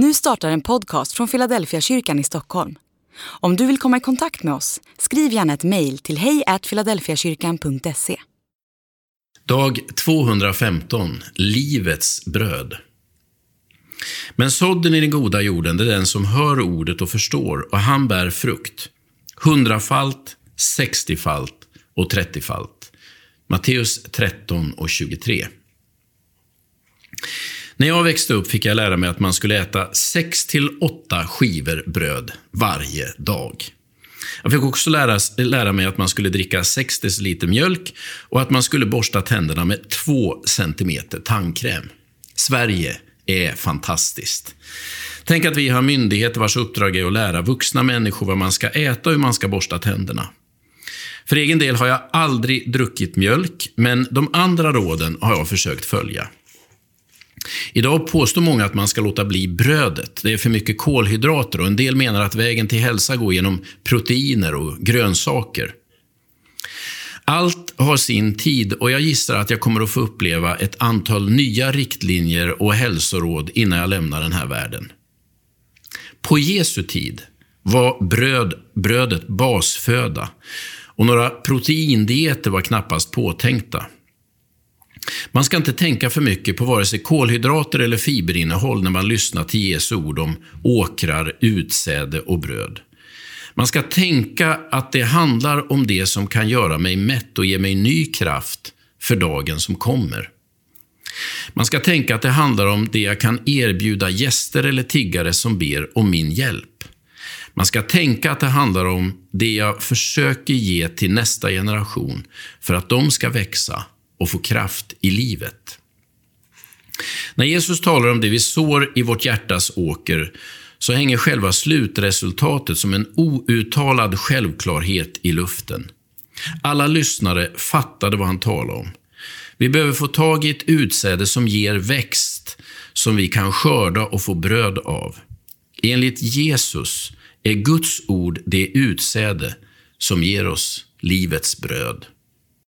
Nu startar en podcast från Philadelphia kyrkan i Stockholm. Om du vill komma i kontakt med oss, skriv gärna ett mejl till hejfiladelfiakyrkan.se. Dag 215. Livets bröd. Men sådden i den goda jorden, det är den som hör ordet och förstår, och han bär frukt. Hundrafalt, sextiofalt och trettiofalt. Matteus 13 och 23. När jag växte upp fick jag lära mig att man skulle äta 6 till 8 skivor bröd varje dag. Jag fick också lära, lära mig att man skulle dricka 6 deciliter mjölk och att man skulle borsta tänderna med 2 centimeter tandkräm. Sverige är fantastiskt. Tänk att vi har myndigheter vars uppdrag är att lära vuxna människor vad man ska äta och hur man ska borsta tänderna. För egen del har jag aldrig druckit mjölk, men de andra råden har jag försökt följa. Idag påstår många att man ska låta bli brödet. Det är för mycket kolhydrater och en del menar att vägen till hälsa går genom proteiner och grönsaker. Allt har sin tid och jag gissar att jag kommer att få uppleva ett antal nya riktlinjer och hälsoråd innan jag lämnar den här världen. På Jesu tid var bröd, brödet basföda och några proteindieter var knappast påtänkta. Man ska inte tänka för mycket på vare sig kolhydrater eller fiberinnehåll när man lyssnar till Jesu ord om åkrar, utsäde och bröd. Man ska tänka att det handlar om det som kan göra mig mätt och ge mig ny kraft för dagen som kommer. Man ska tänka att det handlar om det jag kan erbjuda gäster eller tiggare som ber om min hjälp. Man ska tänka att det handlar om det jag försöker ge till nästa generation för att de ska växa och få kraft i livet. När Jesus talar om det vi sår i vårt hjärtas åker så hänger själva slutresultatet som en outtalad självklarhet i luften. Alla lyssnare fattade vad han talade om. Vi behöver få tag i ett utsäde som ger växt, som vi kan skörda och få bröd av. Enligt Jesus är Guds ord det utsäde som ger oss livets bröd.